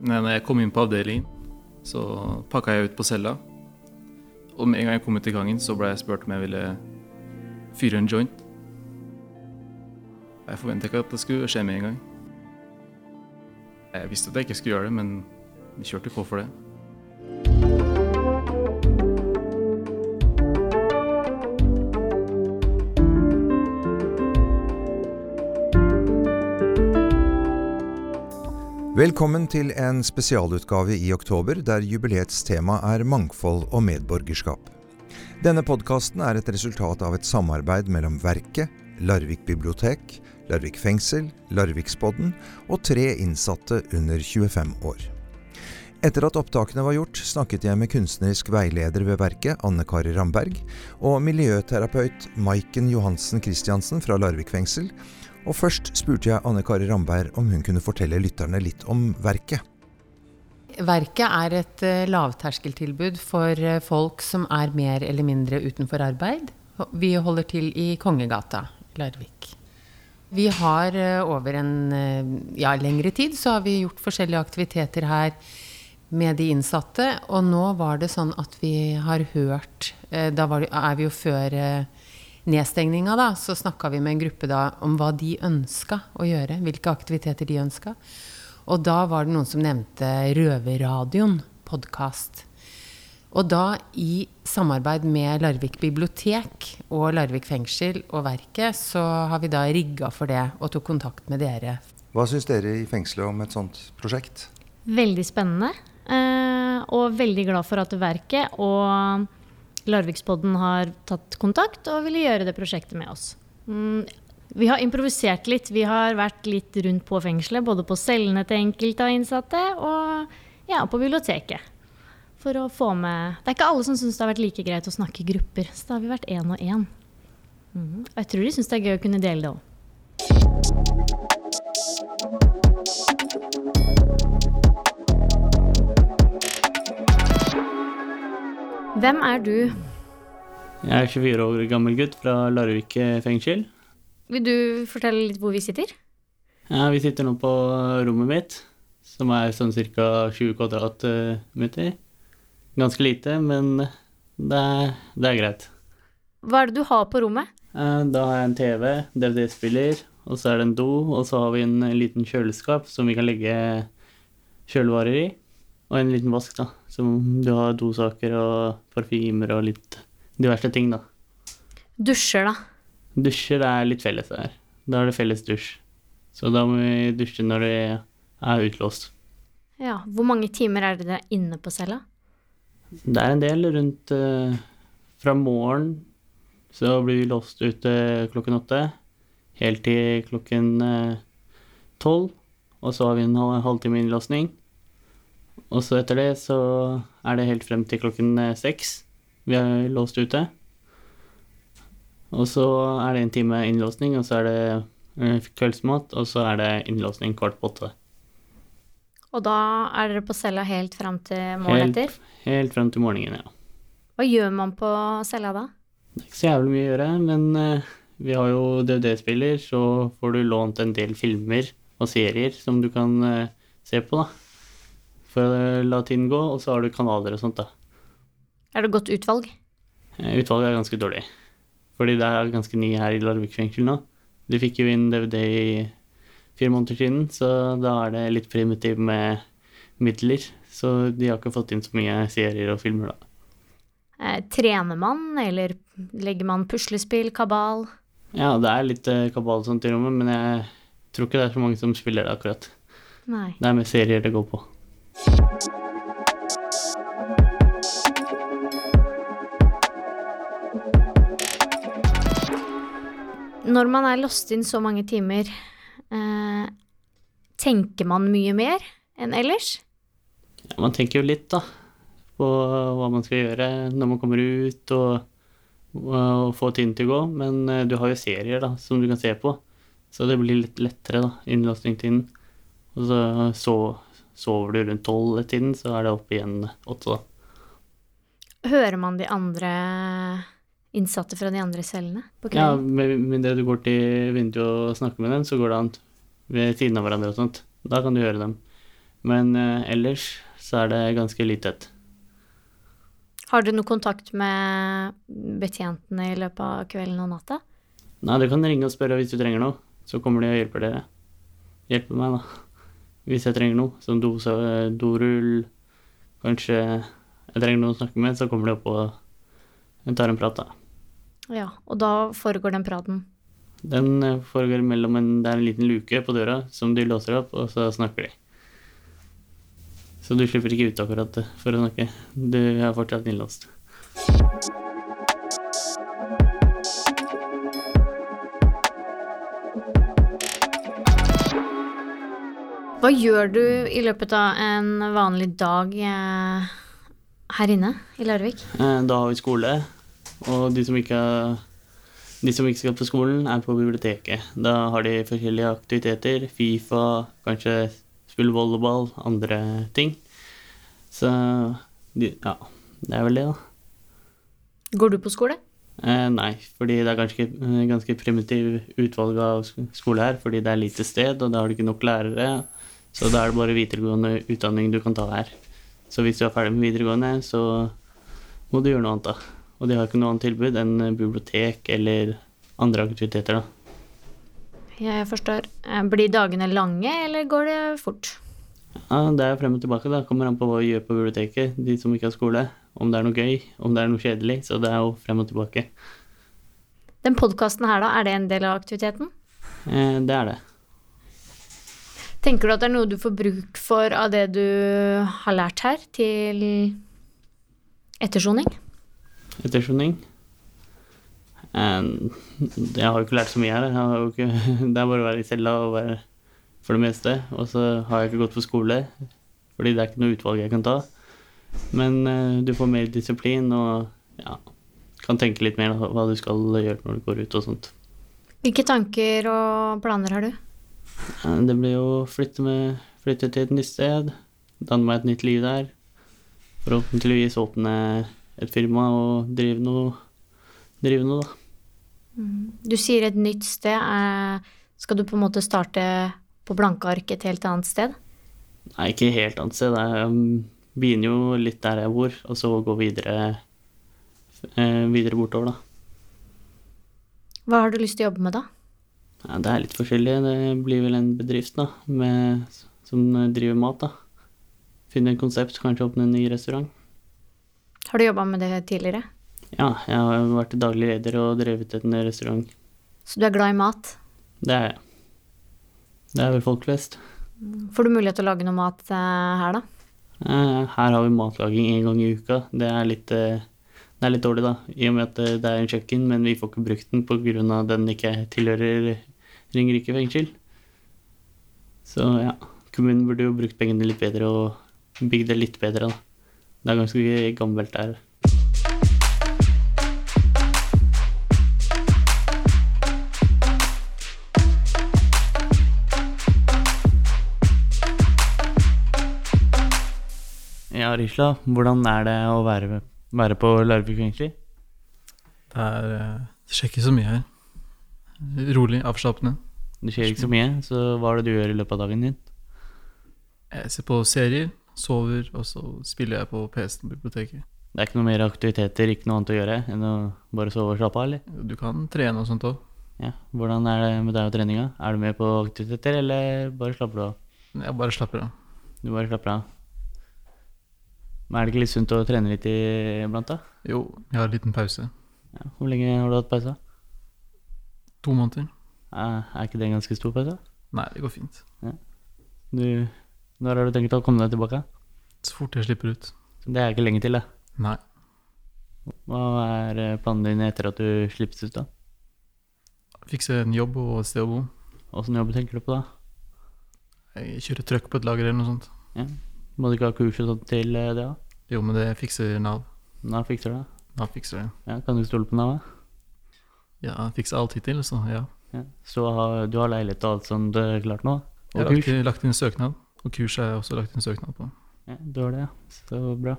Når jeg kom inn på avdelingen, så pakka jeg ut på cella. Og med en gang jeg kom ut i gangen, så ble jeg spurt om jeg ville fyre en joint. Jeg forventa ikke at det skulle skje med en gang. Jeg visste at jeg ikke skulle gjøre det, men vi kjørte på for det. Velkommen til en spesialutgave i oktober der jubileets tema er mangfold og medborgerskap. Denne podkasten er et resultat av et samarbeid mellom Verket, Larvik bibliotek, Larvik fengsel, Larviksbodden og tre innsatte under 25 år. Etter at opptakene var gjort, snakket jeg med kunstnerisk veileder ved verket, Anne Kari Ramberg, og miljøterapeut Maiken Johansen Christiansen fra Larvik fengsel, og først spurte jeg Anne Kari Ramberg om hun kunne fortelle lytterne litt om verket. Verket er et eh, lavterskeltilbud for eh, folk som er mer eller mindre utenfor arbeid. Vi holder til i Kongegata, Larvik. Vi har eh, over en ja, lengre tid så har vi gjort forskjellige aktiviteter her med de innsatte. Og nå var det sånn at vi har hørt Da er vi jo før nedstengninga, da. Så snakka vi med en gruppe da om hva de ønska å gjøre. Hvilke aktiviteter de ønska. Og da var det noen som nevnte Røverradioen podkast. Og da i samarbeid med Larvik bibliotek og Larvik fengsel og verket, så har vi da rigga for det og tok kontakt med dere. Hva syns dere i fengselet om et sånt prosjekt? Veldig spennende. eh, Og veldig glad for at verket og Larvikspodden har tatt kontakt og ville gjøre det prosjektet med oss. Mm, Vi har improvisert litt. Vi har vært litt rundt på fengselet, både på cellene til enkelte av innsatte og ja, på biblioteket. For å få med Det er ikke alle som syns det har vært like greit å snakke i grupper, så da har vi vært én og én. Mhm. Og jeg tror de syns det er gøy å kunne dele det òg. Hvem er du? Jeg er 24 år gammel gutt fra Larvik fengsel. Vil du fortelle litt hvor vi sitter? Ja, vi sitter nå på rommet mitt, som er sånn ca. 20 kvadratmeter. Ganske lite, men det er, det er greit. Hva er det du har på rommet? Da har jeg en TV, DVD-spiller, og så er det en do, og så har vi en liten kjøleskap som vi kan legge kjølevarer i. Og en liten vask, da. Som du har dosaker og parfymer og litt diverse ting, da. Dusjer, da. Dusjer er litt felles der. Da er det felles dusj. Så da må vi dusje når det er utlåst. Ja, Hvor mange timer er dere inne på cella? Det er en del rundt uh, Fra morgen så blir vi låst ute klokken åtte. Helt til klokken tolv. tolv. Og så har vi en halvtime innlåsning. Og så etter det så er det helt frem til klokken eh, seks. Vi er låst ute. Og så er det en time innlåsning, og så er det eh, kveldsmat, og så er det innlåsning kvart på åtte. Og da er dere på cella helt fram til morgenen etter? Helt frem til morgenen, ja. Hva gjør man på cella da? Det er ikke så jævlig mye å gjøre, men eh, vi har jo DVD-spiller, så får du lånt en del filmer og serier som du kan se på, da. For å la tiden gå, og så har du kanaler og sånt, da. Er det godt utvalg? Eh, Utvalget er ganske dårlig, fordi det er ganske ny her i Larvik fengsel nå. De fikk jo inn DVD i fire måneder siden, så da er det litt primitiv med midler. Så de har ikke fått inn så mye serier og filmer, da. Eh, trener man, eller legger man puslespill, kabal? Ja, det er litt eh, kabal og sånt i rommet, men jeg tror ikke det er så mange som spiller det akkurat. Nei. Det er med serier det går på. Når man er låst inn så mange timer, eh, tenker man mye mer enn ellers? Ja, man tenker jo litt, da, på hva man skal gjøre når man kommer ut, og, og få tiden til å gå. Men eh, du har jo serier da, som du kan se på, så det blir litt lettere, da, innlåsningstiden. Og så so sover du rundt tolv-tiden, så er det opp igjen åtte, da. Hører man de andre innsatte fra de andre cellene på Ja, med, med det du går til vinduet og snakker med dem, så går det an ved siden av hverandre og sånt. Da kan du høre dem. Men eh, ellers så er det ganske litt tett. Har du noe kontakt med betjentene i løpet av kvelden og natta? Nei, du kan ringe og spørre hvis du trenger noe. Så kommer de og hjelper dere. Hjelper meg, da. Hvis jeg trenger noe. Som dose, dorull, kanskje jeg trenger noen å snakke med, så kommer de opp og tar en prat, da. Ja, og da foregår den praten. Den eh, foregår mellom en Det er en liten luke på døra som de låser opp, og så snakker de. Så du slipper ikke ut akkurat for å snakke. Du er fortsatt innlåst. Hva gjør du i løpet av en vanlig dag eh, her inne i Larvik? Eh, Da har vi skole, og de som ikke, de som ikke skal på skolen, er på biblioteket. Da har de forskjellige aktiviteter. Fifa, kanskje spille volleyball, andre ting. Så de, ja, det er vel det, da. Går du på skole? Eh, nei, fordi det er ganske, ganske primitiv utvalg av skole her, fordi det er lite sted, og da har du ikke nok lærere. Så da er det bare videregående utdanning du kan ta her. Så hvis du er ferdig med videregående, så må du gjøre noe annet, da. Og de har ikke noe annet tilbud enn bibliotek eller andre aktiviteter, da. Jeg forstår. Eh, Blir dagene lange, eller går det fort? Ja, det er frem og tilbake, da. Kommer an på hva vi gjør på biblioteket, de som ikke har skole. Om det er noe gøy, om det er noe kjedelig. Så det er jo frem og tilbake. Den podkasten her, da, er det en del av aktiviteten? Eh, det er det. Tenker du at det er noe du får bruk for av det du har lært her, til ettersoning? Ettersoning? Eh, Jeg har jo ikke lært så mye her. Ikke, det er bare å være i cella og være for det meste. Og så har jeg ikke gått på skole, fordi det er ikke noe utvalg jeg kan ta. Men eh, du får mer disiplin og ja, kan tenke litt mer på hva du skal gjøre når du går ut og sånt. Hvilke tanker og planer har du? Eh, Det blir jo å flytte, med, flytte til et nytt sted, danne meg et nytt liv der. Forhåpentligvis åpne et firma og drive noe, drive noe da. Du sier et nytt sted. eh, Skal du på en måte starte på blanke ark et helt annet sted? Nei, ikke helt annet sted. Jeg um, begynner jo litt der jeg bor, og så gå videre, eh, videre bortover, da. Hva har du lyst til å jobbe med da? Ja, det er litt forskjellig. Det blir vel en bedrift da, med, som driver mat. da. Finne et konsept, kanskje åpne en ny restaurant. Har du jobba med det tidligere? Ja, jeg har vært daglig leder og drevet en restaurant. Så du er glad i mat? Det er jeg. Det er vel folk flest. Får du mulighet til å lage noe mat eh, her, da? Eh, Her har vi matlaging én gang i uka. Det er litt, eh, det er litt dårlig, da, i og med at det er en kjøkken, men vi får ikke brukt den pga. den ikke tilhører Ringerike fengsel. Så ja, kommunen burde jo brukt pengene litt bedre og bygd det litt bedre, da. Det er ganske gammelt der. Ja, Risla, hvordan er det å være, være på Larvik fengsel? Det, er, eh, det skjer ikke så mye her. Rolig, avslappende. Det skjer ikke så mye, så hva er det du gjør i løpet av dagen din? Jeg ser på serier, sover, og så spiller jeg på PC-en på biblioteket. Det er ikke noe mer aktiviteter, ikke noe annet å gjøre enn å bare sove og slappe av, eller? Du kan trene og sånt òg. Ja. Hvordan er det med deg og treninga? Er du med på aktiviteter, eller bare slapper du av? Jeg bare slapper av. Du bare slapper av. Men er det ikke litt sunt å trene litt iblant, da? Jo, jeg har en liten pause. Ja. Hvor lenge har du hatt pause? To måneder. Er er ikke det en ganske stor pause? Nei, det går fint. Du, når har du tenkt å komme deg tilbake? Så fort jeg slipper ut. Det er ikke lenge til, det. Nei. Hva er eh, planene dine etter at du slippes ut, da? Fikse en jobb og et sted å bo. Åssen jobb tenker du på da? Jeg kjører trøkk på et lager eller noe sånt. Må du ikke ha kurs og sånt til eh, det, da? Jo, men det fikser Nav. Nav fikser det? Nav fikser det. Ja, kan du stole på Nav? Ja, fikser alt hittil, så ja. Ja. Så du har leilighet og alt sånt eh, klart nå? Jeg har lagt, lagt inn søknad, og kurs har jeg også lagt inn søknad på. Ja, du har det, ja. Så bra.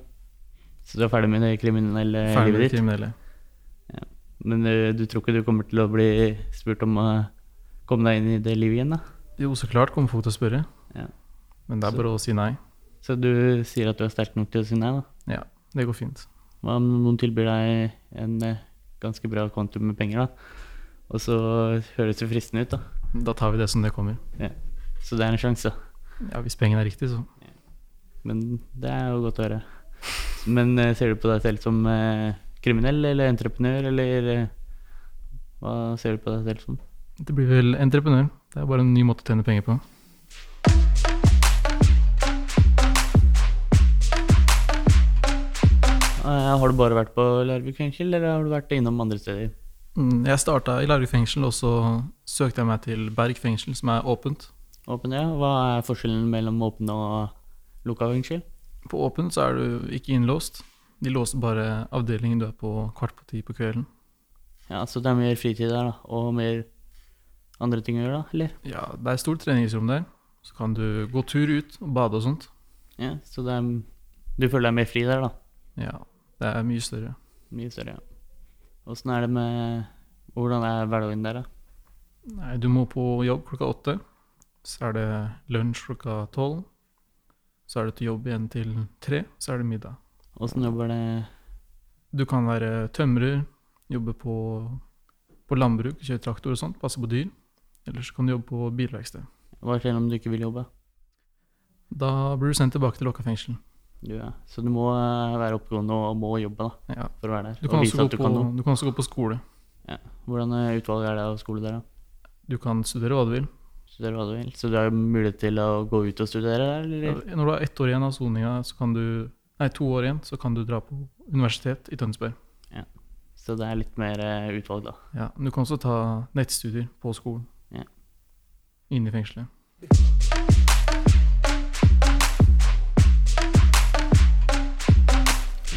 Så du er ferdig med det kriminelle Ferdig livet ditt? kriminelle. Men du, du tror ikke du kommer til å bli spurt om å komme deg inn i det livet igjen, da? Jo, så klart kommer folk til å spørre. Ja. Men det er Så- bare å si nei. Så du sier at du er sterk nok til å si nei, da? Ja, det går fint. Hva om noen tilbyr deg en eh, ganske bra kvantum med penger, da? Og så høres det fristende ut, da. Da tar vi det som det kommer. Så det er en sjanse. Ja, Hvis pengene er riktig, så Men det er jo godt å høre. Men eh, ser du på deg selv som eh, kriminell eller entreprenør, eller eh, hva ser du på deg selv som? Det blir vel entreprenør. Det er bare en ny måte å tjene penger på. Eh, har du bare vært på Larvik fengsel, eller har du vært innom andre steder? Mm, Jeg starta i Larvik fengsel, og så søkte jeg meg til Berg fengsel, som er åpent. Åpen, ja. Hva er forskjellen mellom åpen og lukka fengsel? På åpent så er du ikke innlåst. De låser bare avdelingen du er på kvart på ti på kvelden. Ja, Så det er mer fritid der, da, og mer andre ting å gjøre, da, eller? Ja, det er stort treningsrom der. Så kan du gå tur ut og bade og sånt. Ja, Så det er, du føler deg mer fri der, da? Ja, det er mye større. Mye større, ja. Åssen er det med Hvordan er hverdagen der, da? Nei, du må på jobb klokka åtte. Så er det lunsj klokka tolv. Så er det til jobb igjen til tre. Så er det middag. Åssen jobber det Du kan være tømrer, jobbe på, på landbruk, kjøre traktor og sånt, passe på dyr. Eller så kan du jobbe på bilverksted. Hva skjer om du ikke vil jobbe? Da blir du sendt tilbake til Lokka fengsel. Du, ja. Så du må eh, være oppegående og må jobbe da, Ja. for å være der. Du, og vise at du på, kan noe. du kan også gå på skole. Hvordan utvalget utvalg er det av skole der, da? Du kan studere hva du vil. Studere hva du vil. Så du har mulighet til å gå ut og studere der, eller? Når du har ett år igjen av soninga, så kan du Nei, to år igjen, så kan du dra på universitet i Tønsberg. Så det er litt mer eh, utvalg, da. Ja, men Du kan også ta nettstudier på skolen. Ja. Inne i fengselet.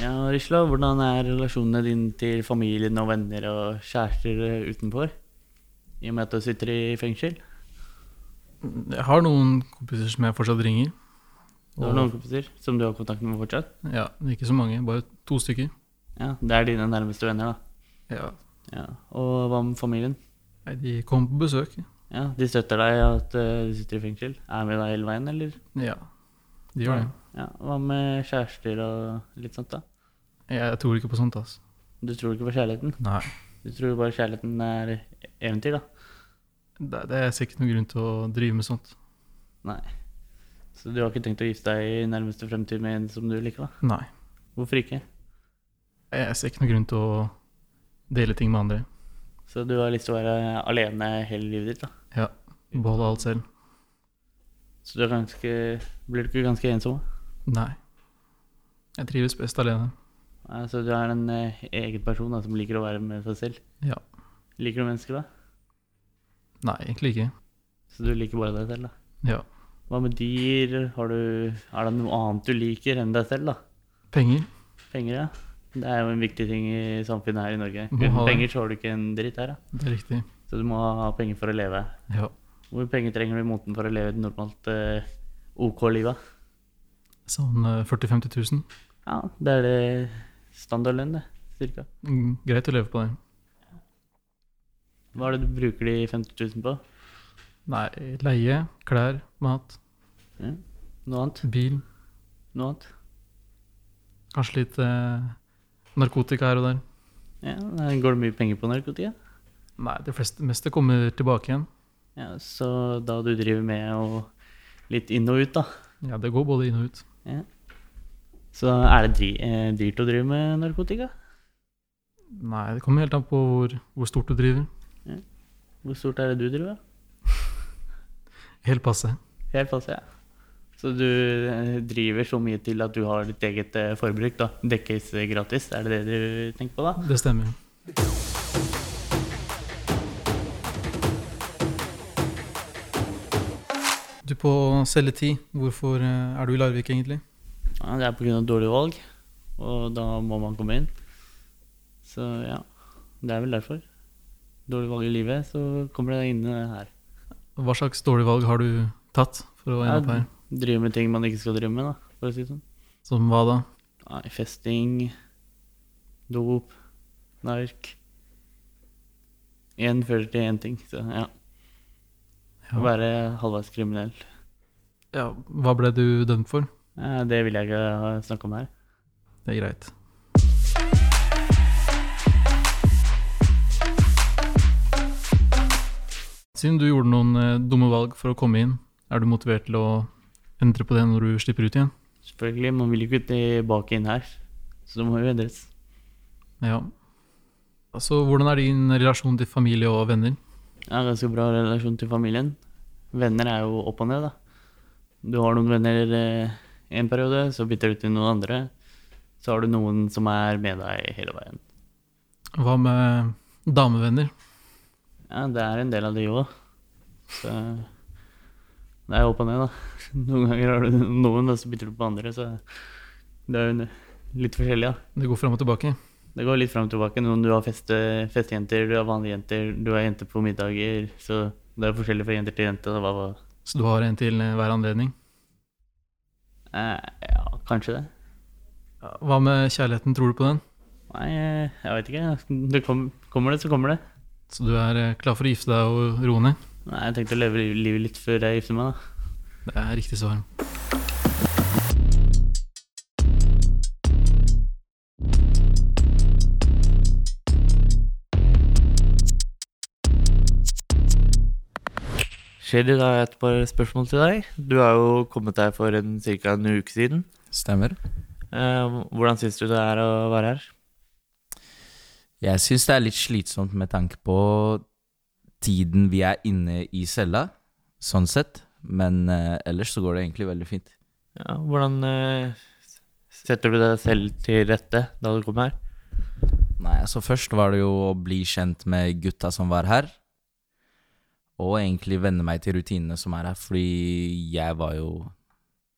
Ja, Risla, hvordan er relasjonene dine til familien og venner og kjærester utenfor? I og med at du sitter i fengsel? Jeg har noen kompiser som jeg fortsatt ringer. Du har noen kompiser som du har kontakt med fortsatt? Ja, Ikke så mange, bare to stykker. Ja, Det er dine nærmeste venner, da. Ja, Ja. Og hva med familien? Nei, De kommer på besøk. Ja, De støtter deg at eh, du sitter i fengsel? Er med deg hele veien, eller? Ja, de gjør det. Ja, Hva med kjærester og litt sånt, da? Jeg tror ikke på sånt, altså. Du tror ikke på kjærligheten? Nei. Du tror bare kjærligheten er eventyr, da? Det, det er sikkert noen grunn til å drive med sånt. Nei. Så du har ikke tenkt å gifte deg i nærmeste fremtid med en som du liker, da? Nei. Hvorfor ikke? Jeg ser ikke noen grunn til å dele ting med andre. Så du har lyst til å være alene hele livet ditt, da? Ja. Beholde alt selv. Så du er ganske Blir du ikke ganske ensom? da? Nei. Jeg trives best alene. Altså, du er en eh, egen person da, som liker å være med seg selv? Ja. Liker du mennesker, da? Nei, egentlig ikke. Så du liker bare deg selv, da? Ja. Hva med dyr? Har du, er det noe annet du liker enn deg selv, da? Penger. Penger, ja. Det er jo en viktig ting i samfunnet her i Norge. Må Uten ha det. penger så har du ikke en dritt her, da. Det er riktig. Så du må ha penger for å leve. Ja. Hvor mye penger trenger du i måneden for å leve et normalt eh, OK-liv, da? Sånn eh, 40 000-50 000. Ja, det er det standardlønn, det. Cirka. Mm, Greit å leve på det. Hva er det du bruker de 50 000 på? Nei, leie, klær, mat, Ja. Noe annet? bil. Noe annet? Kanskje litt eh, narkotika her og der. Ja, Går det mye penger på narkotika? Nei, det fleste, meste kommer tilbake igjen. Ja, Så da du driver med og litt inn og ut, da. Ja, det går både inn og ut. Så er det eh, dyrt å drive med narkotika? Nei, det kommer helt an på hvor, hvor stort du driver. Hvor stort er det du driver? Helt passe. Helt passe, ja. Så du eh, driver så mye til at du har ditt eget eh, forbruk, da. Dekkes gratis, er det det du tenker på, da? Det stemmer. Du på celle 10, hvorfor er du i Larvik egentlig? Ja, det er pga. dårlig valg, og da må man komme inn. Så ja, det er vel derfor. Dårlig valg i livet, så kommer det inn her. Hva slags dårlige valg har du tatt for å ende opp her? Drive med ting man ikke skal drive med, da, for å si det sånn. Som hva da? Nei, festing, dop, nark. Én fører til én ting, så ja. Ja. Å være halvveis kriminell. Ja, hva ble du dømt for? Eh, det vil jeg ikke snakke om her. Det er greit. Siden du gjorde noen eh, dumme valg for å komme inn, er du motivert til å endre på det når du slipper ut igjen? Selvfølgelig, man vil jo ikke tilbake inn her. Så det må jo endres. Ja. Altså, hvordan er din relasjon til familie og venner? Jeg har ganske bra relasjon til familien. Venner er jo opp og ned, da. Du har noen venner eh, en periode, så bytter du til noen andre. Så har du noen som er med deg hele veien. Hva med damevenner? Ja, det er en del av det òg. Så det er opp og ned, da. Noen ganger har du noen, og så bytter du på andre. Så det er jo litt forskjellig, da. Det går fram og tilbake. Det går litt fram og tilbake. Noen du har feste, festejenter, du har vanlige jenter, du har jenter på middager. Så det er forskjellig fra jenter til jenter. da. Så du har en til hver anledning. Eh, ja, kanskje det. Hva med kjærligheten, tror du på den? Nei, jeg vet ikke. Det kom, kommer det, så kommer det. Så du er eh, klar for å gifte deg og roe ned? Nei, jeg tenkte å leve livet litt før jeg gifter meg, da. Det er riktig svar. Shady, da har jeg et par spørsmål til deg. Du har jo kommet her for en, ca. en uke siden. Stemmer. Eh, hvordan syns du det er å være her? Jeg syns det er litt slitsomt med tanke på tiden vi er inne i cella, sånn sett. Men eh, ellers så går det egentlig veldig fint. Ja, hvordan eh, setter du deg selv til rette da du kom her? Nei, altså først var det jo å bli kjent med gutta som var her. Og egentlig venne meg til rutinene som er her, fordi jeg var jo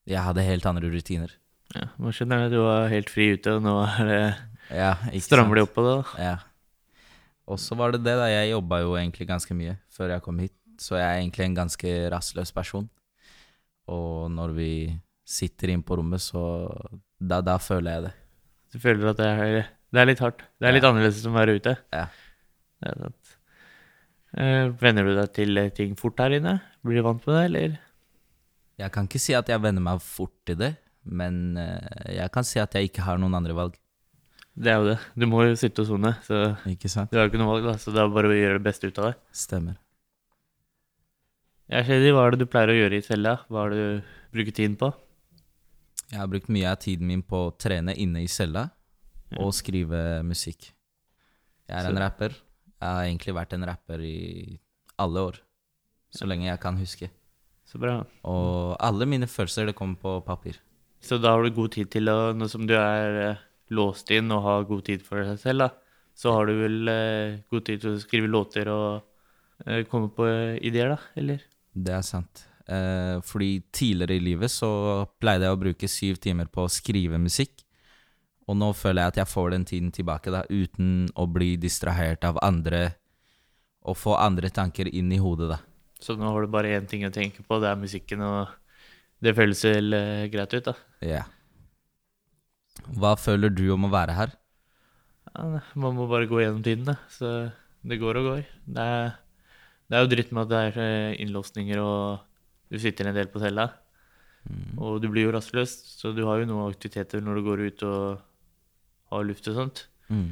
Jeg hadde helt andre rutiner. Ja, Nå skjønner jeg at du var helt fri ute, og nå er det Ja, strammer de opp på det. da. Ja. Og så var det det, da. Jeg jobba jo egentlig ganske mye før jeg kom hit, så jeg er egentlig en ganske rastløs person. Og når vi sitter inn på rommet, så da, da føler jeg det. Du føler at det er, det er litt hardt. Det er litt Ja. annerledes enn å være ute. Ja. Det er sant. Eh, venner du deg til eh, ting fort her inne? Blir du vant med det, eller? Jeg kan ikke si at jeg venner meg fort til det, men eh, jeg kan si at jeg ikke har noen andre valg. Det er jo det. Du må jo sitte og sone, så Ikke sant? du har jo ikke noe valg, da. Så det er bare å gjøre det beste ut av det. Stemmer. Ja, Shady, hva er det du pleier å gjøre i cella? Hva er det du bruker tiden på? Jeg har brukt mye av tiden min på å trene inne i cella og skrive musikk. Jeg er Så- en rapper. Jeg har egentlig vært en rapper i alle år. Så lenge jeg kan huske. Så bra. Og alle mine følelser, det kommer på papir. Så da har du god tid til å Nå som du er eh, låst inn og har god tid for deg selv, da, så har du vel eh, god tid til å skrive låter og eh, komme på eh, ideer, da? Eller? Det er sant. Eh, fordi tidligere i livet så pleide jeg å bruke syv timer på å skrive musikk. Og nå føler jeg at jeg får den tiden tilbake, da, uten å bli distrahert av andre og få andre tanker inn i hodet, da. Så nå har du bare én ting å tenke på, det er musikken, og det føles vel uh, greit ut, da. Ja. Hva føler du om å være her? Ja, man må bare gå gjennom tiden, da. Så det går og går. Det er, det er jo dritt med at det er eh, innlåsninger, og du sitter en del på cella. Og du blir jo rastløs, så du har jo noen aktiviteter når du går ut og har luft og sånt. Mm.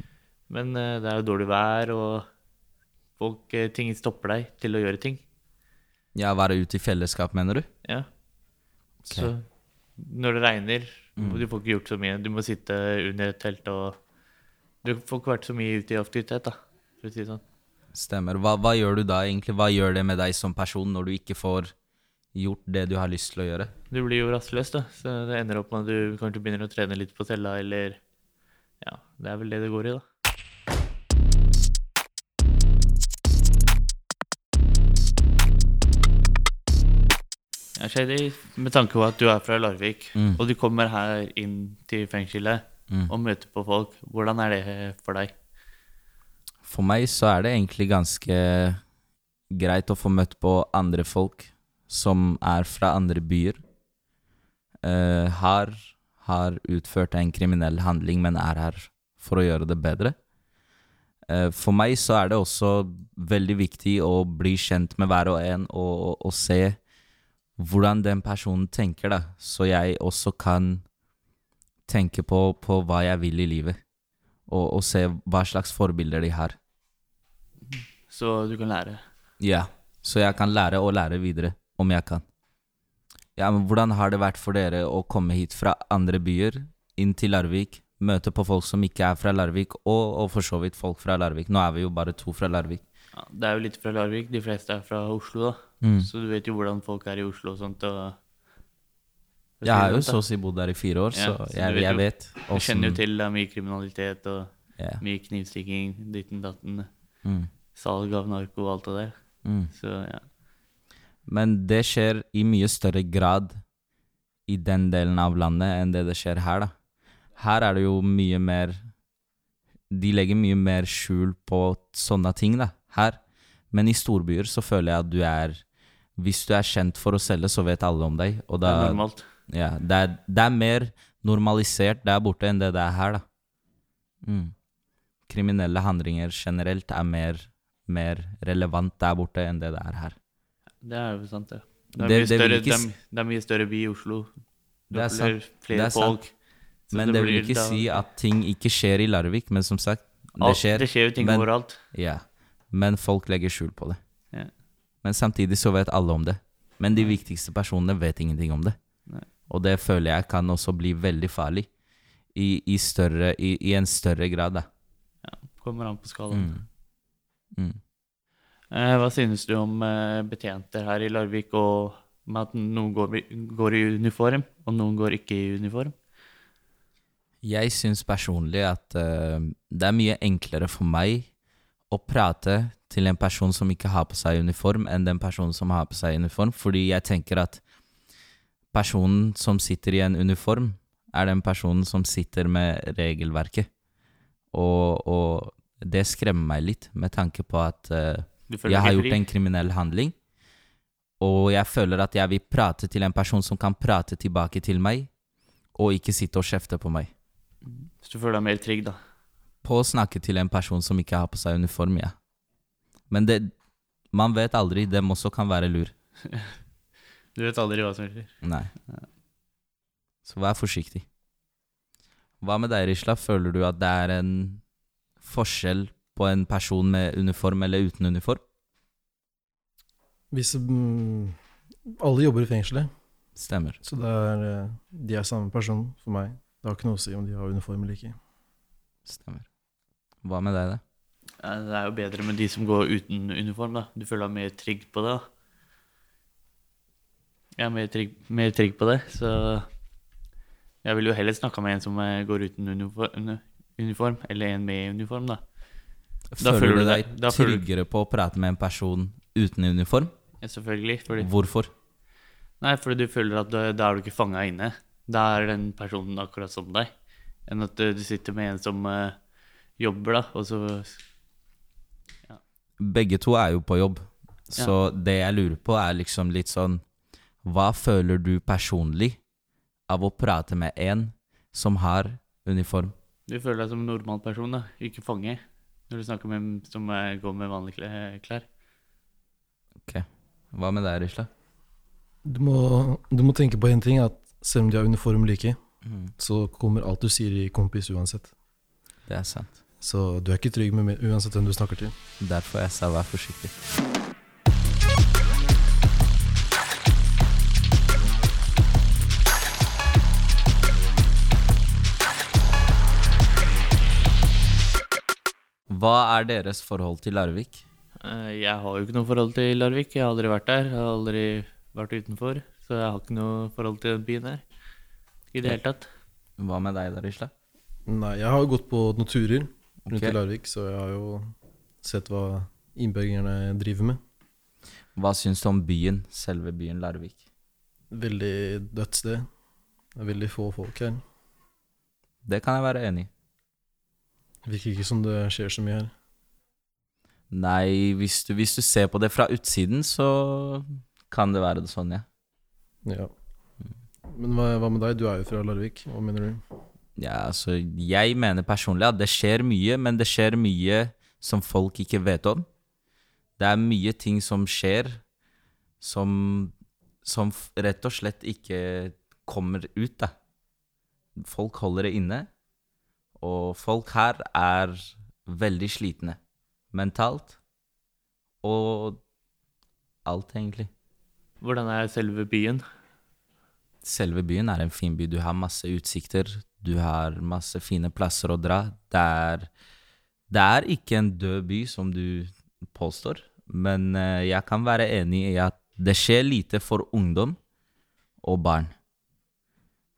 Men eh, det er jo dårlig vær, og folk, eh, ting stopper deg til å gjøre ting. Ja, være ute i fellesskap, mener du? Ja. Så når det regner, og du får ikke gjort så mye, du må sitte under et telt og Du får ikke vært så mye ute i aktivitet, da, for å si det sånn. Stemmer. Hva, hva gjør du da, egentlig? Hva gjør det med deg som person når du ikke får gjort det du har lyst til å gjøre? Du blir jo rastløs, da, så det ender opp med at du kanskje begynner å trene litt på cella, eller det er vel det det går i, da. Ja, Shady, med tanke på at du er fra Larvik, Mm. og du kommer her inn til fengselet Mm. og møter på folk, hvordan er det for deg? For meg så er det egentlig ganske greit å få møtt på andre folk som er fra andre byer. Uh, har, har utført en kriminell handling, men er her for å gjøre det bedre. Eh, for meg så er det også veldig viktig å bli kjent med hver og en og, og se hvordan den personen tenker, da, så jeg også kan tenke på, på hva jeg vil i livet, og, og se hva slags forbilder de har. Så du kan lære. Ja, så jeg kan lære og lære videre, om jeg kan. Ja, men hvordan har det vært for dere å komme hit fra andre byer, inn til Larvik, møte på folk som ikke er fra Larvik, og, og for så vidt folk fra Larvik? Nå er vi jo bare to fra Larvik. Ja, det er jo litt fra Larvik. De fleste er fra Oslo, da. Mm. Så du vet jo hvordan folk er i Oslo og sånt. Og Jeg har jo så å si bodd der i fire år, Ja, så jeg, vet jeg vet Du kjenner jo til det er mye kriminalitet og yeah. mye knivstikking, ditten datten, Mm. salg av narko og alt det der. Mm. Så ja. Men det skjer i mye større grad i den delen av landet enn det det skjer her, da. Her er det jo mye mer De legger mye mer skjul på sånne ting, da. Her. Men i storbyer så føler jeg at du er Hvis du er kjent for å selge, så vet alle om deg. Og Det er normalt. ja, det, er, det er mer normalisert der borte enn det det er her, da. Mm. Kriminelle handlinger generelt er mer, mer relevant der borte enn det det er her. Det er jo sant, det. Det er, mye, det større, ikke det, er, mye større by i Oslo. Du Det er sant. flere Det er sant. folk. Så Men det vil ikke da- si at ting ikke skjer i Larvik, men som sagt, det skjer. Det skjer jo ting men- overalt. Ja. Men folk legger skjul på det. Ja. Men samtidig så vet alle om det. Men de viktigste personene vet ingenting om det. Nei. Og det føler jeg kan også bli veldig farlig. I, i, større, i, i en større grad, da. Ja, Kommer an på skalaen. Mm. Mm. Eh, hva synes du om eh, betjenter her i Larvik, og med at noen går, går i uniform, og noen går ikke i uniform? Jeg syns personlig at uh, det er mye enklere for meg å prate til en person som ikke har på seg uniform, enn den personen som har på seg uniform, fordi jeg tenker at personen som sitter i en uniform, er den personen som sitter med regelverket. Og, og det skremmer meg litt, med tanke på at uh, jeg har gjort en kriminell handling, og jeg føler at jeg vil prate til en person som kan prate tilbake til meg, og ikke sitte og kjefte på meg. Så du føler deg mer trygg, da? På å snakke til en person som ikke har på seg uniform, ja. Men det Man vet aldri, dem også kan være lur. Du vet aldri hva som skjer. Nei. Så vær forsiktig. Hva med deg, Risla? Føler du at det er en forskjell på en person med uniform eller uten uniform? Hvis mm, Alle jobber i fengselet, Stemmer. så det er, eh, de er samme person for meg. Det har ikke noe å si om de har uniform eller ikke. Stemmer. Hva med deg, da? Ja, Det er jo bedre med de som går uten uniform, da. Du føler deg mer trygg på det, da. Jeg er mer trygg, mer trygg på det, så jeg vil jo heller snakke med en som går uten uniform, uniform eller en med uniform, da. Da føler, føler du deg da føler du- tryggere på å prate med en person uten uniform? Ja, selvfølgelig. Fordi, Hvorfor? nei, fordi du føler at da er du ikke fanga inne. Da er den personen akkurat som deg. Enn at eh, du sitter med en som eh, jobber, da, og så Begge to er jo på jobb, så det jeg lurer på, er liksom litt sånn Hva føler du personlig av å prate med en som har uniform? Du føler deg som en normal person, da. Ikke fange. Når du snakker med en som eh, går med vanlige klær. Ok. Hva med deg, Risla? Du må, du må tenke på en ting, at selv om de har uniform like, ikke, Mm. så kommer alt du sier i kompis uansett. Det er sant. Så du er ikke trygg med uansett hvem du snakker til. Derfor jeg sa vær forsiktig. Hva er deres forhold til Larvik? Eh, Jeg har jo ikke noe forhold til Larvik. Jeg har aldri vært der. Jeg har aldri vært utenfor. Så jeg har ikke noe forhold til den byen her. I det Ja. hele tatt. Hva med deg, Darisla? Nei, jeg har jo gått på noen turer rundt okay. i Larvik, så jeg har jo sett hva innbyggerne driver med. Hva syns du om byen, selve byen Larvik? Veldig dødt sted. Det er veldig få folk her. Det kan jeg være enig i. Virker ikke som det skjer så mye her. Nei, hvis du, hvis du ser på det fra utsiden, så kan det være det sånn, ja. Ja. Men hva, hva med deg? Du er jo fra Larvik. Hva mener du? Ja, altså, jeg mener personlig at det skjer mye, men det skjer mye som folk ikke vet om. Det er mye ting som skjer som, som rett og slett ikke kommer ut, da. Folk holder det inne, og folk her er veldig slitne. Mentalt og alt, egentlig. Hvordan er selve byen? Selve byen er en fin by. Du har masse utsikter. Du har masse fine plasser å dra. Det er, det er ikke en død by, som du påstår, men eh, jeg kan være enig i at det skjer lite for ungdom og barn.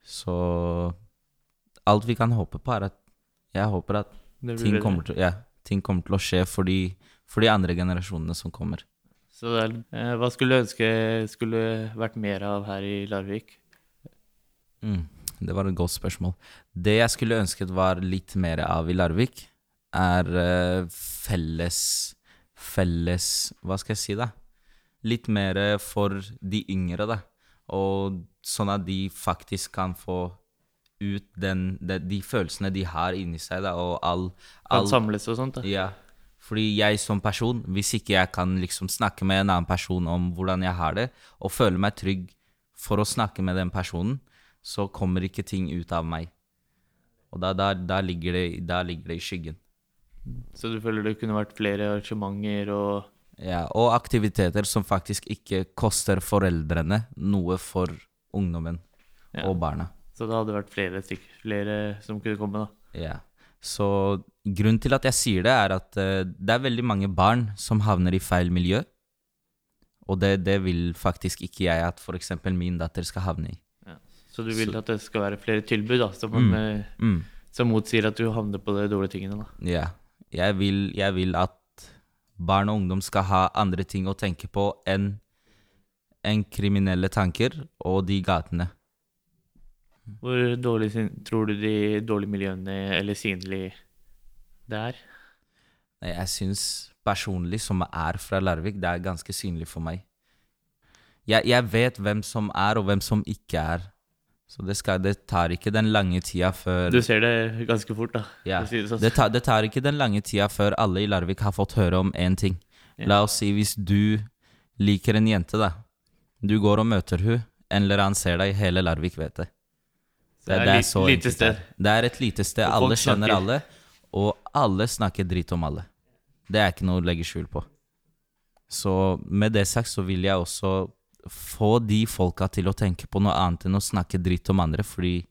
Så alt vi kan håpe på, er at jeg håper at ting kommer til, ja, ting kommer til å skje for de, for de andre generasjonene som kommer. Så det er, eh, hva skulle du ønske skulle vært mer av her i Larvik? Mm, det var et godt spørsmål. Det jeg skulle ønsket var litt mer av i Larvik, er eh, felles Felles Hva skal jeg si, da? Litt mer for de yngre, da. Og sånn at de faktisk kan få ut den, de, de følelsene de har inni seg, da, og all, Kan samles og sånt? da? ja, fordi jeg som person, hvis ikke jeg kan liksom snakke med en annen person om hvordan jeg har det, og føle meg trygg for å snakke med den personen, så kommer ikke ting ut av meg. Og da, da, da, ligger, det, da ligger det i skyggen. Så du føler det kunne vært flere arrangementer og Ja, og aktiviteter som faktisk ikke koster foreldrene noe for ungdommen Ja. og barna. Så det hadde vært flere, flere som kunne komme, da. Ja. Så grunnen til at jeg sier det, er at eh, det er veldig mange barn som havner i feil miljø. Og det, det vil faktisk ikke jeg at f.eks. min datter skal havne i. Så du vil Så- at det skal være flere tilbud, da, som, Mm. Med, Mm. som motsier at du havner på de dårlige tingene, da. Ja. Jeg vil, jeg vil at barn og ungdom skal ha andre ting å tenke på enn en kriminelle tanker og de gatene. Hvor dårlig tror du de dårlige miljøene, eller synlig, det er? Nei, Jeg syns personlig, som er fra Larvik, det er ganske synlig for meg. Jeg, jeg vet hvem som er, og hvem som ikke er. Så det, skal, det tar ikke den lange tida før Du ser det ganske fort, da. Ja, det sånn. tar, det tar ikke den lange tida før alle i Larvik har fått høre om én ting. Ja. La oss si hvis du liker en jente, da. Du går og møter hun, en eller annen ser deg, hele Larvik vet det. Det, det er er, så lite enkelt sted. det er. Et lite sted. Alle kjenner snakker. alle, og alle snakker dritt om alle. Det er ikke noe å legge skjul på. Så med det sagt så vil jeg også få de folka til å tenke på noe annet enn å snakke dritt om andre, fordi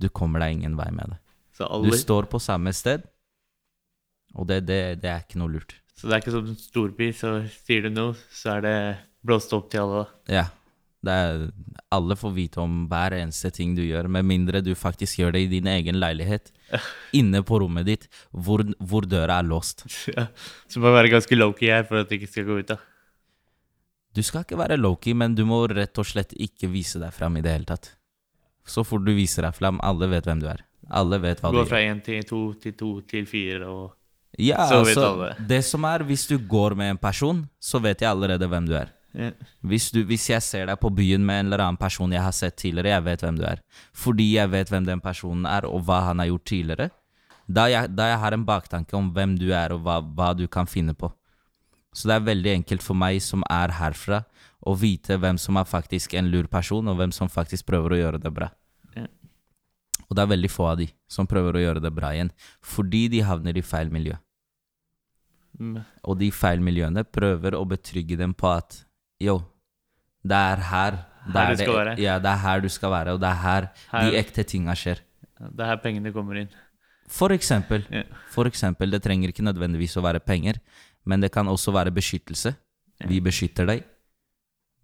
du kommer deg ingen vei med det. Så, Du står på samme sted, og det, det, det er ikke noe lurt. så det er ikke som en storby, så sier du noe, så er det blåst opp til alle, da. Ja. Det er, alle får vite om hver eneste ting du gjør, med mindre du faktisk gjør det i din egen leilighet. Inne på rommet ditt, hvor, hvor døra er låst. Ja, Så må være ganske low-key her for at det ikke skal gå ut, da. Du skal ikke være low-key, men du må rett og slett ikke vise deg fram i det hele tatt. Så fort du viser deg fram, alle vet hvem du er. Alle vet hva du Gå gjør. fra én til to til to til fire og Ja, så vet altså, alle. det som er, hvis du går med en person, så vet jeg allerede hvem du er. Ja. Hvis, du, hvis jeg ser deg på byen med en eller annen person jeg har sett tidligere, jeg vet hvem du er. Fordi jeg vet hvem den personen er, og hva han har gjort tidligere. Da jeg, da jeg har en baktanke om hvem du er, og hva, hva du kan finne på. Så det er veldig enkelt for meg som er herfra, å vite hvem som er faktisk en lur person, og hvem som faktisk prøver å gjøre det bra. Yeah. Og det er veldig få av de som prøver å gjøre det bra igjen, fordi de havner i feil miljø. Mm. Og de feil miljøene prøver å betrygge dem på at yo, det er her det Her er du skal det, være. Ja, det er her du skal være, og det er her, Her- de ekte tinga skjer. Det er her pengene kommer inn. For eksempel, yeah. for eksempel, det trenger ikke nødvendigvis å være penger, men det kan også være beskyttelse. Yeah. Vi beskytter deg,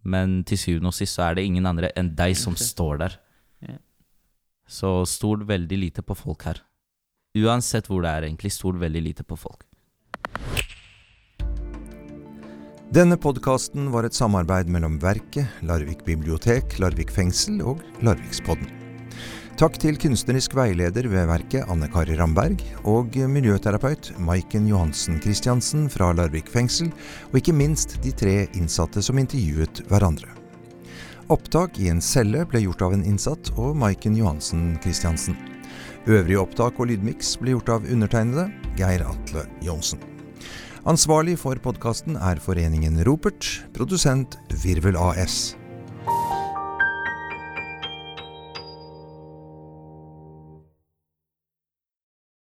men til syvende og sist så er det ingen andre enn deg som står der. Yeah. Så stol veldig lite på folk her. Uansett hvor det er, egentlig, stol veldig lite på folk. Denne podkasten var et samarbeid mellom Verket, Larvik bibliotek, Larvik fengsel og Larvikspodden. Takk til kunstnerisk veileder ved Verket, Anne Kari Ramberg, og miljøterapeut Maiken Johansen Christiansen fra Larvik fengsel, og ikke minst de tre innsatte som intervjuet hverandre. Opptak i en celle ble gjort av en innsatt og Maiken Johansen Christiansen. Øvrige opptak og lydmiks ble gjort av undertegnede Geir Atle Johnsen. Ansvarlig for podkasten er foreningen Ropert, produsent Virvel AS.